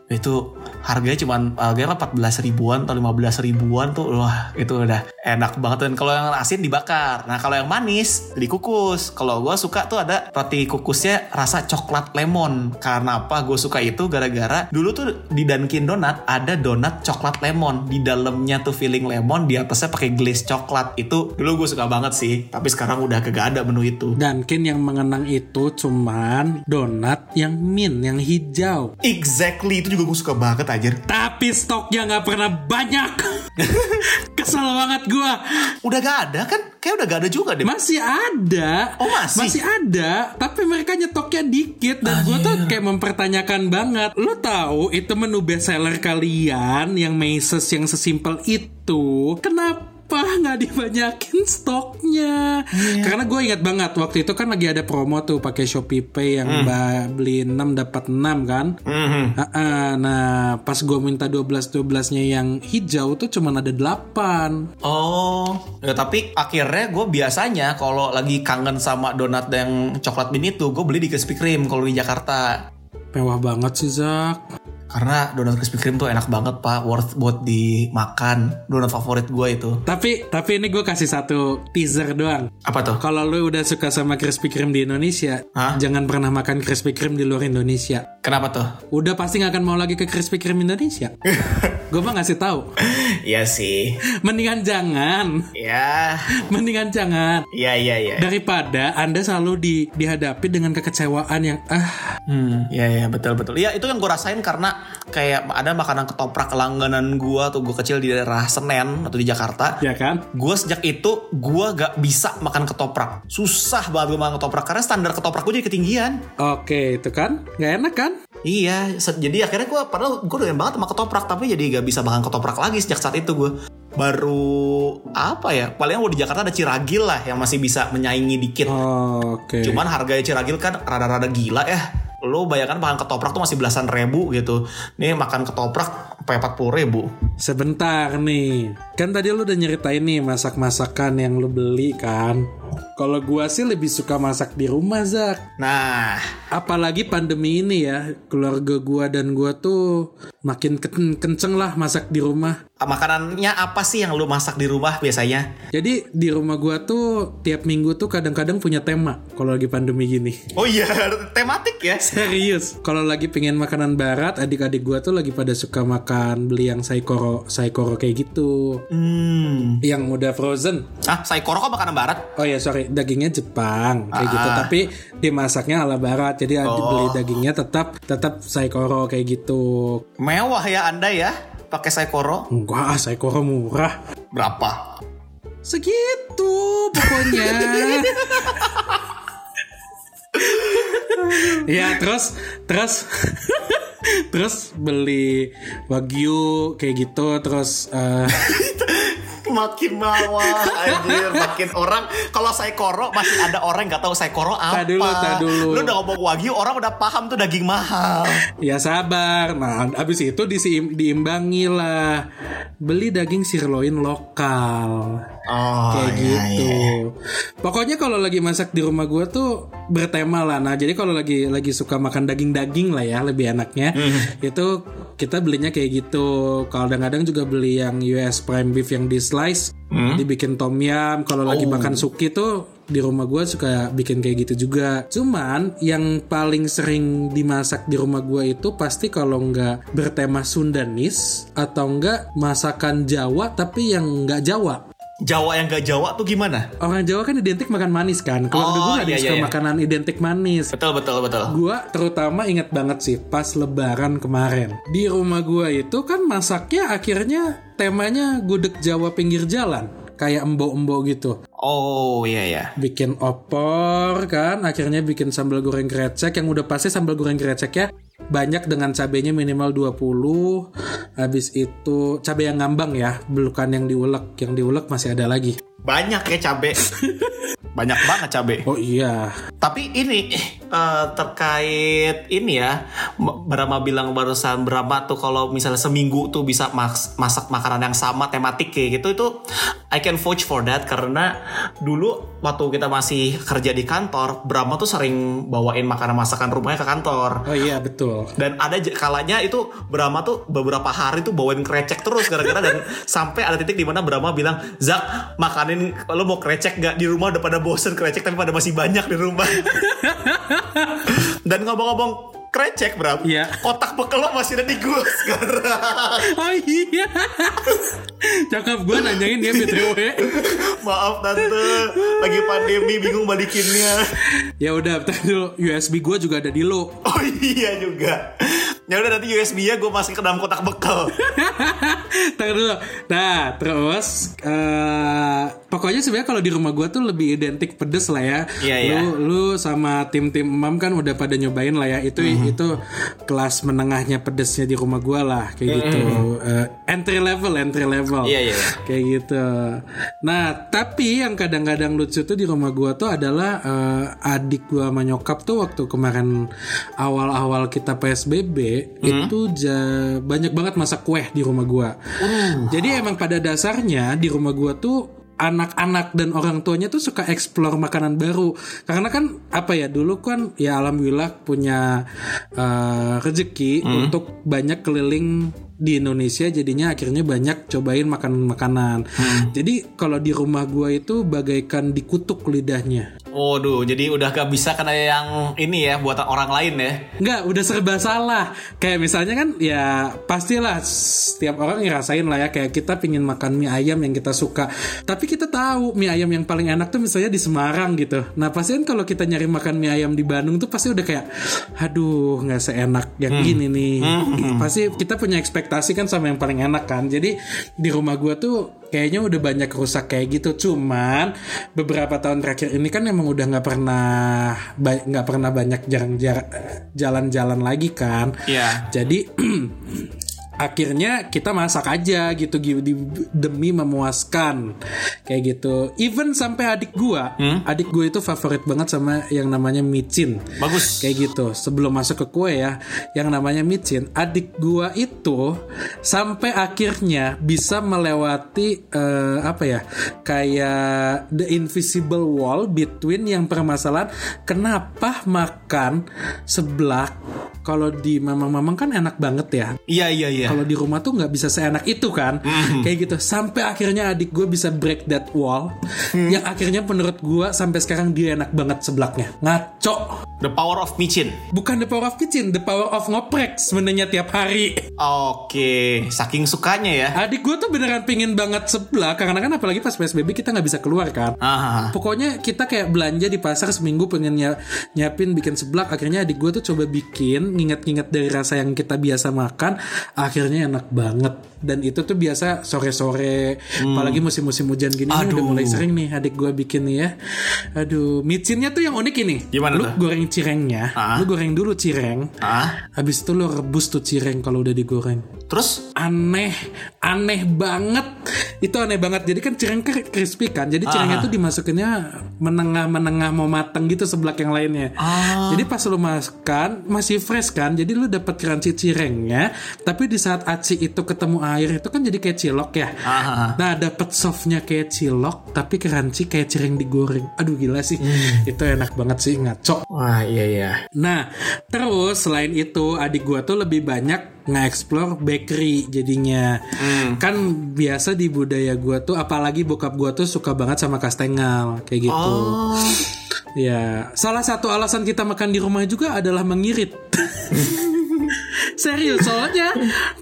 Itu harganya cuman harganya 14 ribuan atau 15 ribuan tuh. Wah itu udah enak banget. Dan kalau yang asin dibakar. Nah kalau yang manis dikukus. Kalau gue suka tuh ada roti kukusnya rasa coklat lemon. Karena apa gue suka itu? Gara-gara dulu tuh di Dunkin Donat ada donat coklat lemon. Di dalamnya tuh filling lemon di atasnya pakai glaze coklat. Itu dulu gue suka banget sih. Tapi sekarang udah kagak ada menu itu. Dunkin yang mengenang itu cuman donat yang mint, yang hijau. exactly. Itu juga gue suka banget anjir Tapi stoknya nggak pernah banyak. Kesel banget gua. udah gak ada kan kayak udah gak ada juga deh Masih ada. Oh, masih? ada, tapi mereka nyetoknya dikit dan gua tuh kayak mempertanyakan banget. Lo tahu itu menu best seller kalian yang Macy's yang sesimpel itu. Kenapa nggak dibanyakin stoknya? Karena gue ingat banget waktu itu kan lagi ada promo tuh pakai Shopee Pay yang ba- beli 6 dapat 6 kan. Mhm. Ah, nah, pas gue minta 12-12-nya yang hijau tuh cuman ada 8. Oh, ya, tapi akhirnya gue biasanya kalau lagi kangen sama donat yang coklat bean itu, gue beli di Krispy Kreme kalau di Jakarta. Mewah banget sih, Zak. Karena donat Krispy Kreme tuh enak banget pak, worth buat dimakan. Donat favorit gue itu. Tapi tapi ini gue kasih satu teaser doang. Apa tuh? Kalau lu udah suka sama Krispy Kreme di Indonesia, Hah? jangan pernah makan Krispy Kreme di luar Indonesia. Kenapa tuh? Udah pasti nggak akan mau lagi ke Krispy Kreme Indonesia. gue mah ngasih tahu. Iya sih. Mendingan jangan. Ya, Mendingan jangan. iya iya iya. Daripada Anda selalu di, dihadapi dengan kekecewaan yang ah Hmm, iya iya betul betul. Iya itu yang gue rasain karena kayak ada makanan ketoprak langganan gue tuh gue kecil di daerah Senen atau di Jakarta. ya kan? Gue sejak itu gue gak bisa makan ketoprak. Susah banget gue makan ketoprak karena standar ketoprak gue jadi ketinggian. Oke, itu kan nggak enak kan? Iya, jadi akhirnya gue padahal gue doyan banget sama ketoprak tapi jadi gak bisa makan ketoprak lagi sejak saat itu gue. Baru apa ya? Paling gue di Jakarta ada Ciragil lah yang masih bisa menyaingi dikit. Oke. Cuman harganya Ciragil kan rada-rada gila ya. Lo bayangkan makan ketoprak tuh masih belasan ribu gitu. Nih makan ketoprak sampai 40 ribu. Sebentar nih. Kan tadi lu udah nyeritain nih masak-masakan yang lu beli kan. Kalau gua sih lebih suka masak di rumah, Zak. Nah, Apalagi pandemi ini ya, keluarga gua dan gua tuh makin ken- kenceng lah masak di rumah. makanannya apa sih yang lu masak di rumah biasanya? Jadi di rumah gua tuh tiap minggu tuh kadang-kadang punya tema kalau lagi pandemi gini. Oh iya, tematik ya. Serius. Kalau lagi pengen makanan barat, adik-adik gua tuh lagi pada suka makan beli yang saikoro, saikoro kayak gitu. Hmm. Yang udah frozen. Ah, saikoro kok makanan barat? Oh ya sorry, dagingnya Jepang kayak gitu, Ah. tapi dimasaknya ala barat. Jadi Oh. beli dagingnya tetap tetap saikoro kayak gitu. Mewah ya Anda ya, pakai saikoro. Enggak, ah, saikoro murah. Berapa? Segitu pokoknya. ya terus terus terus beli wagyu kayak gitu terus eh, makin mawah anjir makin orang kalau saikoro masih ada orang nggak tahu saikoro apa Tak dulu, tak dulu. lu udah ngomong wagyu orang udah paham tuh daging mahal ya sabar nah abis itu disim- diimbangi lah beli daging sirloin lokal oh kayak iya, gitu. iya. Pokoknya kalau lagi masak di rumah gue tuh bertema lah. Nah jadi kalau lagi lagi suka makan daging-daging lah ya lebih enaknya Hmm. itu kita belinya kayak gitu. Kalau kadang-kadang juga beli yang US prime beef yang di slice, Hmm. dibikin tom yum. Kalau lagi Oh. makan suki tuh di rumah gue suka bikin kayak gitu juga. Cuman yang paling sering dimasak di rumah gue itu pasti kalau nggak bertema Sundanis atau enggak masakan Jawa tapi yang nggak Jawa. Jawa yang gak Jawa tuh gimana Orang Jawa kan identik makan manis kan. Keluarga Oh, gue ada iya, suka iya, iya. makanan identik manis. betul betul betul Gua terutama ingat banget sih pas lebaran kemarin. Di rumah gua itu kan masaknya akhirnya temanya gudeg Jawa pinggir jalan. Kayak embok-embok gitu. oh iya ya Bikin opor kan, akhirnya bikin sambal goreng krecek yang udah pasti sambal goreng kreceknya banyak dengan cabenya minimal 20. Habis itu cabai yang ngambang ya, bukan yang diulek. Yang diulek masih ada lagi. Banyak ya cabe banyak banget cabe Oh iya, tapi ini eh, terkait ini ya, Brahma bilang barusan Brahma tuh kalau misalnya seminggu tuh bisa mas- masak makanan yang sama tematik kayak gitu itu I can vouch for that karena dulu waktu kita masih kerja di kantor, Brahma tuh sering bawain makanan masakan rumahnya ke kantor. Oh iya betul. Dan ada kalanya itu Brahma tuh beberapa hari tuh bawain krecek terus gara-gara dan sampai ada titik di mana Brahma bilang, "Zak, makanin lo mau krecek gak di rumah udah pada bosen krecek tapi pada masih banyak di rumah." dan ngomong-ngomong krecek, Bram. Iya. Kotak bekal lo masih ada di gue sekarang. Oh iya. Cakep gue nanyain dia BTW. Maaf tante, lagi pandemi bingung balikinnya. Ya udah, dulu. USB gue juga ada di lo. Oh iya juga. Ya udah nanti USB-nya gue masukin ke dalam kotak bekal. Ntar dulu. Nah, terus eh pokoknya sebenarnya kalau di rumah gua tuh lebih identik pedes lah ya. Iya, iya. Lu lu sama tim-tim Emam kan udah pada nyobain lah ya. Itu Mhm. itu kelas menengahnya pedesnya di rumah gua lah kayak gitu. Eh, entry level, entry level. Mhm. Iya, iya. Kayak gitu. Nah, tapi yang kadang-kadang lucu tuh di rumah gua tuh adalah eh, adik gua sama nyokap tuh waktu kemarin awal-awal kita PSBB itu ja- banyak banget masak kue di rumah gua. Jadi emang pada dasarnya di rumah gua tuh anak-anak dan orang tuanya tuh suka explore makanan baru. Karena kan apa ya dulu kan ya alhamdulillah punya eh, rezeki untuk banyak keliling di Indonesia jadinya akhirnya banyak cobain makanan-makanan. Jadi kalau di rumah gua itu bagaikan dikutuk lidahnya. Waduh, jadi udah gak bisa karena yang ini ya buatan orang lain ya. Enggak, udah serba salah. Kayak misalnya kan ya pastilah setiap orang ngerasain lah ya kayak kita pingin makan mie ayam yang kita suka. Tapi kita tahu mie ayam yang paling enak tuh misalnya di Semarang gitu. Nah pasti kan kalau kita nyari makan mie ayam di Bandung tuh pasti udah kayak aduh nggak seenak yang gini nih. Pasti kita punya ekspektasi kan sama yang paling enak kan. Jadi di rumah gua tuh kayaknya udah banyak rusak kayak gitu. Cuman beberapa tahun terakhir ini kan emang udah nggak pernah nggak pernah banyak jarang jar- jalan-jalan lagi kan. Iya. Jadi akhirnya kita masak aja gitu demi memuaskan kayak gitu. Even sampai adik gua, adik gua itu favorit banget sama yang namanya micin. Bagus. Kayak gitu. Sebelum masuk ke kue ya, yang namanya micin, adik gua itu sampai akhirnya bisa melewati eh, apa ya? Kayak the invisible wall between yang permasalahan kenapa makan seblak kalau di mamang-mamang kan enak banget ya. Iya iya iya. Kalau di rumah tuh nggak bisa seenak itu kan, kayak gitu. Sampai akhirnya adik gue bisa break that wall, yang akhirnya menurut gue sampai sekarang dia enak banget seblaknya. Ngaco. The power of micin. Bukan the power of kitchen, the power of ngoprek sebenarnya tiap hari. Oke, saking sukanya ya. Adik gue tuh beneran pingin banget seblak karena kan apalagi pas PSBB kita nggak bisa keluar kan. Ah, Pokoknya kita kayak belanja di pasar seminggu pengen ny- nyiapin bikin seblak akhirnya adik gue tuh coba bikin nginget-nginget dari rasa yang kita biasa makan akhirnya enak banget dan itu tuh biasa sore-sore apalagi musim-musim hujan gini ini udah Aduh. mulai sering nih adik gue bikin nih ya aduh micinnya tuh yang unik ini Gimana lu tuh? goreng cirengnya Ah. lu goreng dulu cireng ah. habis itu lu rebus tuh cireng kalau udah digoreng Terus aneh aneh banget itu aneh banget jadi kan cireng crispy kan jadi cirengnya Ah. tuh dimasukinnya menengah menengah mau mateng gitu sebelah yang lainnya Ah. jadi pas lu makan masih fresh kan jadi lu dapat crunchy cirengnya tapi di saat aci itu ketemu air itu kan jadi kayak cilok ya Ah. nah dapat softnya kayak cilok tapi crunchy kayak cireng digoreng aduh gila sih Hmm. itu enak banget sih ngaco Wah iya iya. Nah, terus selain itu adik gua tuh lebih banyak nge-explore bakery jadinya. Kan biasa di budaya gua tuh apalagi bokap gua tuh suka banget sama kastengel kayak gitu. Oh. Ya, salah satu alasan kita makan di rumah juga adalah mengirit. Serius, soalnya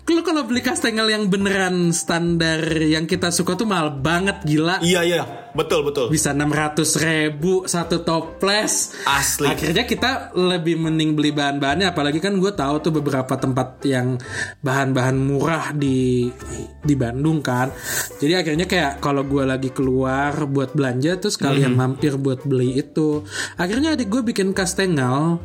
lu kalau beli kastengel yang beneran standar yang kita suka tuh mahal banget gila. Iya iya, betul betul. bisa 600 ribu satu toples. Asli. akhirnya kita lebih mending beli bahan-bahannya. Apalagi kan gue tahu tuh beberapa tempat yang bahan-bahan murah di di Bandung kan. Jadi akhirnya kayak kalau gue lagi keluar buat belanja terus kalian mampir buat beli itu. Akhirnya adik gue bikin kastengel.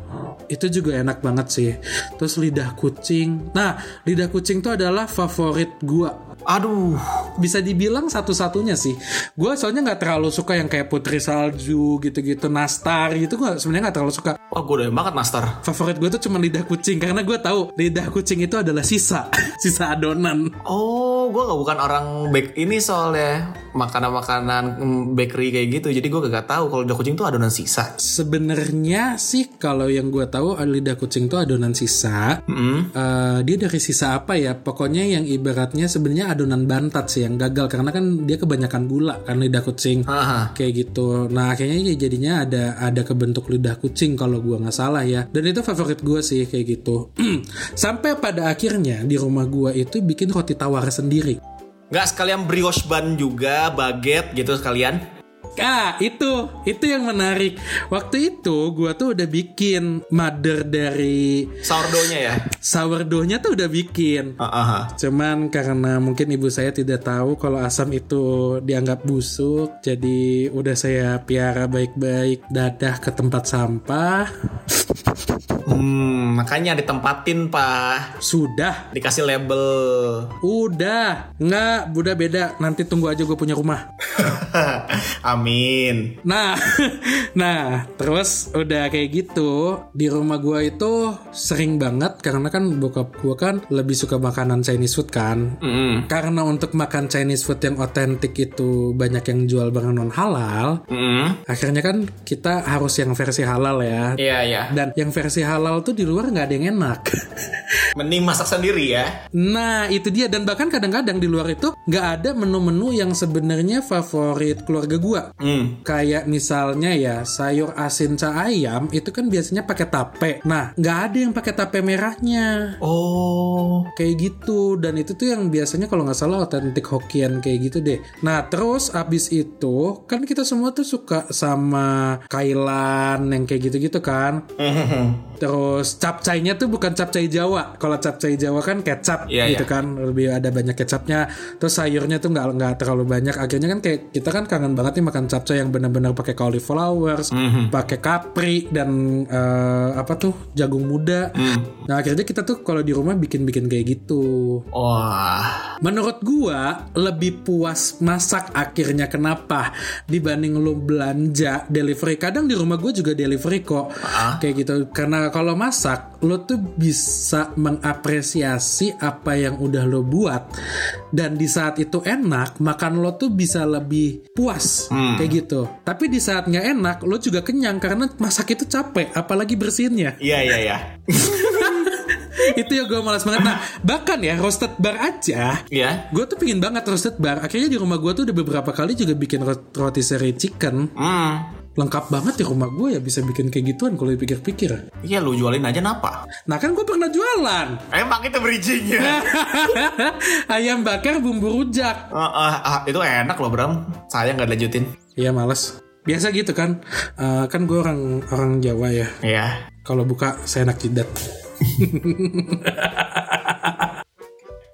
Itu juga enak banget sih. Terus lidah kucing nah lidah kucing tuh adalah favorit gua. Aduh, Bisa dibilang satu-satunya sih. Gua soalnya nggak terlalu suka yang kayak Putri Salju gitu-gitu, Nastar gitu. Gua sebenarnya nggak terlalu suka. wah gue udah banget Nastar. Favorit gue tuh cuma lidah kucing karena gue tahu lidah kucing itu adalah sisa, sisa adonan. Oh, gue gak bukan orang bake ini soalnya makanan-makanan mm, bakery kayak gitu. Jadi gue gak tahu kalau udah kucing tuh adonan sisa. Sebenarnya sih kalau yang gue tahu lidah kucing itu adonan sisa. Mm. Eh, dia dari sisa apa ya? Pokoknya yang ibaratnya sebenarnya adonan bantat sih yang gagal karena kan dia kebanyakan gula kan lidah kucing. Haha. kayak gitu. Nah akhirnya ya jadinya ada ada kebentuk lidah kucing kalau gua nggak salah ya. Dan itu favorit gua sih kayak gitu. Sampai pada akhirnya di rumah gua itu bikin roti tawar sendiri. Gak sekalian brioche bun juga, baget gitu sekalian. Ah itu itu yang menarik. Waktu itu gua tuh udah bikin mother dari Sourdough-nya ya. sourdough-nya tuh udah bikin. Hahaha. Cuman karena mungkin ibu saya tidak tahu kalau asam itu dianggap busuk, jadi udah saya piara baik-baik dadah ke tempat sampah. Hmm, makanya ditempatin pak. Sudah, Dikasih label. udah, nggak, udah beda. Nanti tunggu aja gue punya rumah. Amin. Nah, nah, terus udah kayak gitu di rumah gua itu sering banget karena kan bokap gua kan lebih suka makanan Chinese food kan. Mm Karena untuk makan Chinese food yang otentik itu banyak yang jual barang non halal, -mm. akhirnya kan kita harus yang versi halal ya. Iya iya. Dan yang versi halal tuh di luar nggak ada yang enak. Mending masak sendiri ya. Nah itu dia dan bahkan kadang-kadang di luar itu nggak ada menu-menu yang sebenarnya favorit keluarga gua. Hmm. Kayak misalnya ya sayur asin ca ayam itu kan biasanya pakai tape. Nah nggak ada yang pakai tape merahnya. Oh. Kayak gitu dan itu tuh yang biasanya kalau nggak salah otentik Hokkien kayak gitu deh. Nah terus abis itu kan kita semua tuh suka sama kailan yang kayak gitu-gitu kan. Terus capcainya tuh bukan capcai Jawa. Kalau capcai Jawa kan kecap Iya, gitu iya. kan, lebih ada banyak kecapnya. Terus sayurnya tuh nggak nggak terlalu banyak. Akhirnya kan kayak kita kan kangen banget nih makan capcay yang benar-benar pakai cauliflowers, pakai kapri dan eh, apa tuh jagung muda. Nah akhirnya kita tuh kalau di rumah bikin-bikin kayak gitu. Wah. Menurut gua lebih puas masak akhirnya kenapa dibanding lu belanja delivery. Kadang di rumah gua juga delivery kok. Kayak gitu. Karena kalau masak lo tuh bisa mengapresiasi apa yang udah lo buat dan di saat itu enak, makan lo tuh bisa lebih puas kayak gitu. Tapi di saat nggak enak, lo juga kenyang karena masak itu capek, apalagi bersihinnya Iya iya iya. itu ya gue malas banget. Nah, bahkan ya roasted bar aja Iya. Gue tuh pingin banget roasted bar. Akhirnya di rumah gue tuh udah beberapa kali juga bikin rot- roti seri chicken. Hmm. Lengkap banget di rumah gue ya bisa bikin kayak gituan kalau dipikir-pikir. Iya lu jualin aja napa? Nah kan gue pernah jualan Emang itu bridgingnya. ayam bakar bumbu rujak. Ah, ah, ah, itu enak loh Bram. Saya nggak lanjutin. Iya males. Biasa gitu kan. Eh, kan gue orang orang Jawa ya. Iya. Kalau buka saya enak jidat.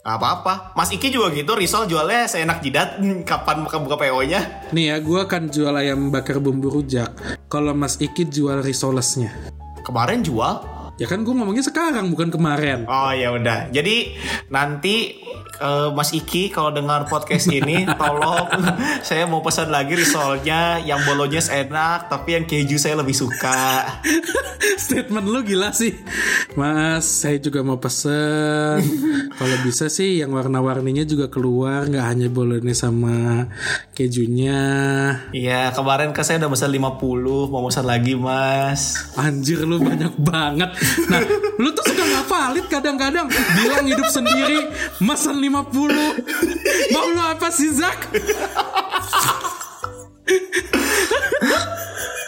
Apa-apa. Mas Iki juga gitu. Risol jualnya seenak jidat. Kapan buka buka PO-nya? Nih ya gue akan jual ayam bakar bumbu rujak. Kalau Mas Iki jual risolesnya. Kemarin jual. Ya kan gue ngomongnya sekarang bukan kemarin. Oh ya udah. Jadi nanti eh, Mas Iki kalau dengar podcast ini tolong saya mau pesan lagi risolnya yang bolognese enak tapi yang keju saya lebih suka. Statement lu gila sih Mas saya juga mau pesen Kalau bisa sih yang warna-warninya juga keluar nggak hanya bolognese sama kejunya Iya kemarin kan saya udah pesan 50 mau pesan lagi mas. Anjir lu banyak banget Nah lu tuh suka nggak valid kadang-kadang Bilang hidup sendiri Mesen 50 Mau lu apa sih Zak?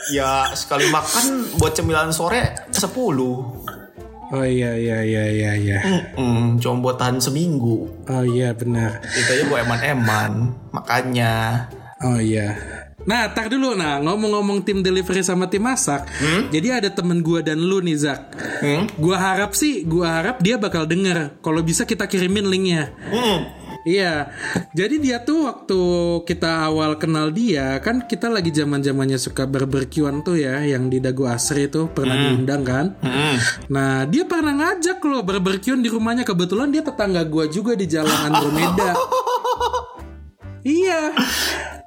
Ya sekali makan buat cemilan sore 10 Oh iya iya iya iya iya Hmm, cuma buat tahan seminggu. Oh iya benar Itu aja gue eman-eman. Makanya. Oh iya. Nah, tar dulu nah ngomong-ngomong tim delivery sama tim masak. Jadi ada temen gua dan lu nih Zak. Hmm? Gua harap sih, gua harap dia bakal denger. Kalau bisa kita kirimin linknya. Hmm. Iya, jadi dia tuh waktu kita awal kenal dia kan kita lagi zaman zamannya suka berbercuan tuh ya, yang di Dago Asri itu pernah diundang kan. Nah dia pernah ngajak loh berbercuan di rumahnya kebetulan dia tetangga gua juga di Jalan Andromeda. iya,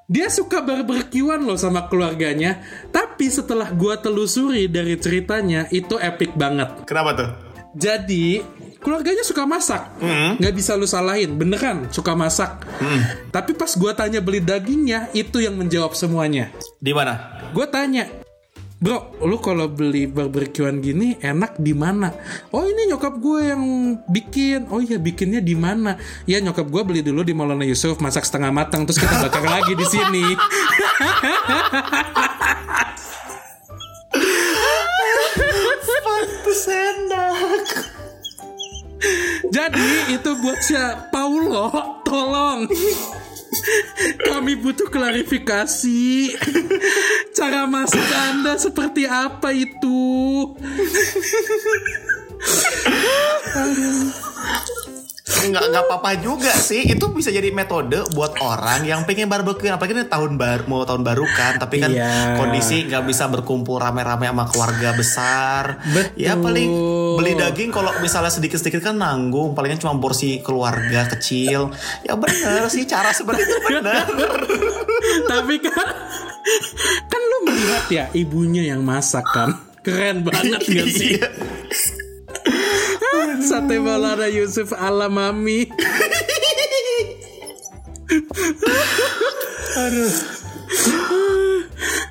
dia suka berbercuan loh sama keluarganya. Tapi setelah gua telusuri dari ceritanya itu epic banget. Kenapa tuh? Jadi keluarganya suka masak, nggak bisa lu salahin, beneran suka masak. Tapi pas gua tanya beli dagingnya, itu yang menjawab semuanya. Di mana? Gue tanya, bro, lu kalau beli barbekyuan gini enak di mana? Oh ini nyokap gue yang bikin. Oh iya bikinnya di mana? Ya nyokap gue beli dulu di Maulana Yusuf, masak setengah matang, terus kita bakar lagi di sini. Pantes enak. Jadi itu buat si Paulo, tolong. Kami butuh klarifikasi. Cara masak Anda seperti apa itu? nggak nggak apa-apa juga sih itu bisa jadi metode buat orang yang pengen barbecue apalagi ini tahun baru mau tahun baru kan tapi kan Iya. kondisi nggak bisa berkumpul rame-rame sama keluarga besar Betul. ya paling beli daging kalau misalnya sedikit-sedikit kan nanggung palingnya cuma porsi keluarga kecil ya bener sih cara seperti itu bener Tapi kan kan lu melihat ya ibunya yang masak kan. Keren banget gak sih? Sate Maulana Yusuf ala mami. Aduh.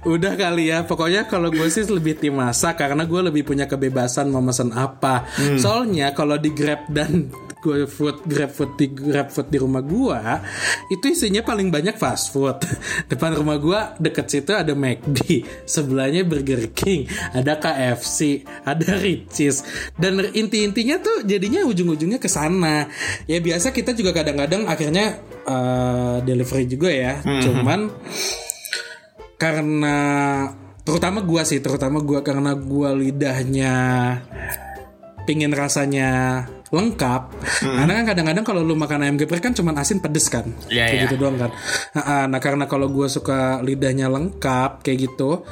Udah kali ya, pokoknya kalau gue sih lebih tim masak karena gue lebih punya kebebasan mau pesan apa. Soalnya kalau di Grab dan gue food Grab food di Grab food di rumah gue itu isinya paling banyak fast food. Depan rumah gue deket situ ada McD, sebelahnya Burger King, ada KFC, ada Ricis dan inti-intinya tuh jadinya ujung-ujungnya ke sana. Ya biasa kita juga kadang-kadang akhirnya eh, delivery juga ya. Cuman karena terutama gua sih terutama gua karena gua lidahnya pingin rasanya lengkap. Karena kan kadang-kadang kalau lu makan ayam geprek kan cuman asin pedes kan? Iya, kayak iya. gitu doang kan? Nah, nah, karena kalau gua suka lidahnya lengkap kayak gitu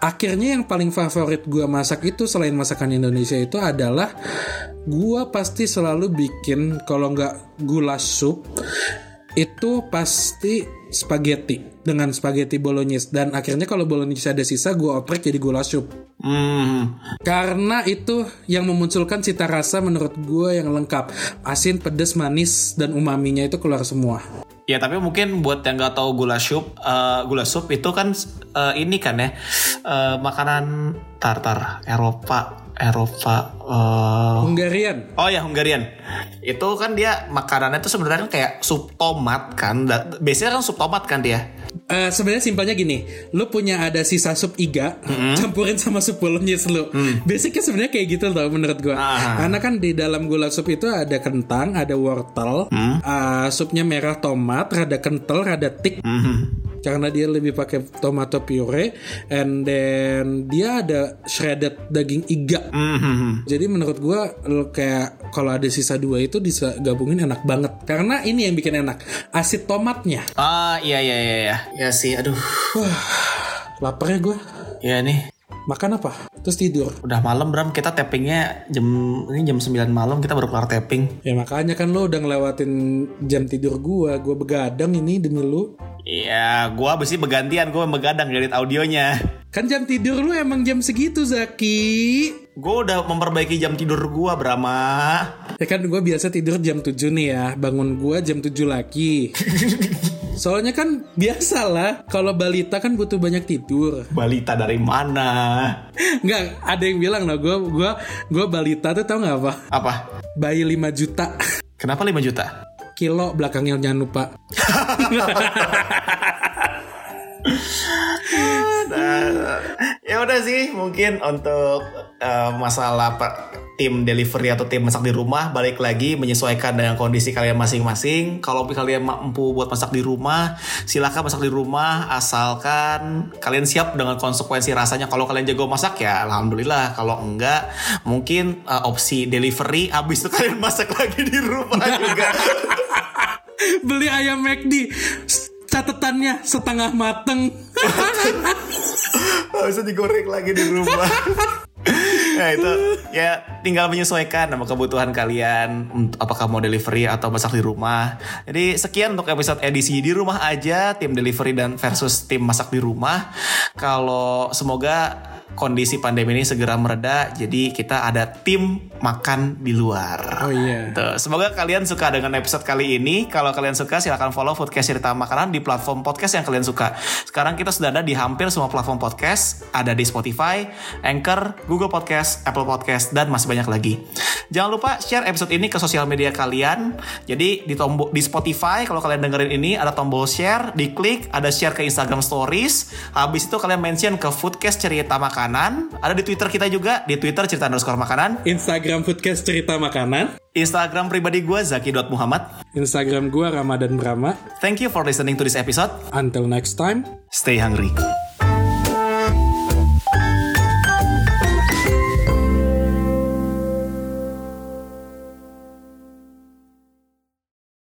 akhirnya yang paling favorit gua masak itu selain masakan Indonesia itu adalah gua pasti selalu bikin kalau nggak gula sup itu pasti spaghetti dengan spaghetti bolognese. Dan akhirnya kalau bolognese ada sisa gue oprek jadi gula sup. Hmm. karena itu yang memunculkan cita rasa menurut gue yang lengkap. Asin pedas manis dan umaminya itu keluar semua Ya tapi mungkin buat yang nggak tahu gula sup, eh, gula sup itu kan eh, ini kan ya eh, makanan tartar Eropa, Eropa. eh, Hungarian Oh ya Hungarian. Itu kan dia makanannya itu sebenarnya kan kayak sup tomat kan. Biasanya kan sup tomat kan dia. Eh, sebenarnya simpelnya gini, lu punya ada sisa sup iga, campurin sama sup bolognese lu. Basicnya sebenarnya kayak gitu tau menurut gua. Ah. Karena kan di dalam gula sup itu ada kentang, ada wortel, eh, supnya merah tomat, rada kental, rada thick. Karena dia lebih pakai tomato puree, and then dia ada shredded daging iga. Mhm. Jadi menurut gua kayak kalau ada sisa dua itu bisa gabungin enak banget. Karena ini yang bikin enak, asid tomatnya. Ah iya iya iya iya. Ya sih aduh. Lapar ya gua. Ya nih Makan apa? Terus tidur. udah malam Bram kita tappingnya jam ini jam 9 malam kita baru kelar tapping. Ya makanya kan lo udah ngelewatin jam tidur gua. Gua begadang ini demi lu. Iya, gua abis ini begantian gua begadang ngedit audionya. Kan jam tidur lu emang jam segitu Zaki. Gua udah memperbaiki jam tidur gua Brahma. Ya kan gua biasa tidur jam 7 nih ya. Bangun gua jam 7 lagi. Soalnya kan biasa lah. Kalau balita kan butuh banyak tidur. Balita dari mana? Nggak, ada yang bilang loh. Gua, gua, gua balita tuh tau nggak apa? Apa? Bayi 5 juta. Kenapa 5 juta? Kilo belakangnya jangan lupa. Ya udah sih mungkin untuk eh, masalah apa, tim delivery atau tim masak di rumah balik lagi menyesuaikan dengan kondisi kalian masing-masing. Kalau kalian mampu buat masak di rumah, silakan masak di rumah asalkan kalian siap dengan konsekuensi rasanya. Kalau kalian jago masak ya alhamdulillah. Kalau enggak mungkin eh, opsi delivery habis itu kalian masak lagi di rumah juga. Beli ayam McD Catatannya setengah mateng Bisa digoreng lagi di rumah. Nah itu ya tinggal menyesuaikan sama kebutuhan kalian apakah mau delivery atau masak di rumah. Jadi sekian untuk episode edisi di rumah aja tim delivery dan versus tim masak di rumah. Kalau semoga kondisi pandemi ini segera mereda jadi kita ada tim makan di luar. Oh iya Tuh, semoga kalian suka dengan episode kali ini. Kalau kalian suka silahkan follow podcast cerita makanan di platform podcast yang kalian suka. Sekarang kita sudah ada di hampir semua platform podcast. Ada di Spotify, Anchor, Google Podcast, Apple Podcast, dan masih banyak lagi. Jangan lupa share episode ini ke sosial media kalian. Jadi di tombol di Spotify kalau kalian dengerin ini ada tombol share, diklik, ada share ke Instagram Stories. Habis itu kalian mention ke Foodcast cerita makanan. Ada di Twitter kita juga di Twitter cerita underscore makanan. Instagram Foodcast Cerita Makanan Instagram pribadi gue zaki.muhammad. Instagram gua Ramadan Brahma Thank you for listening to this episode. Until next time Stay hungry.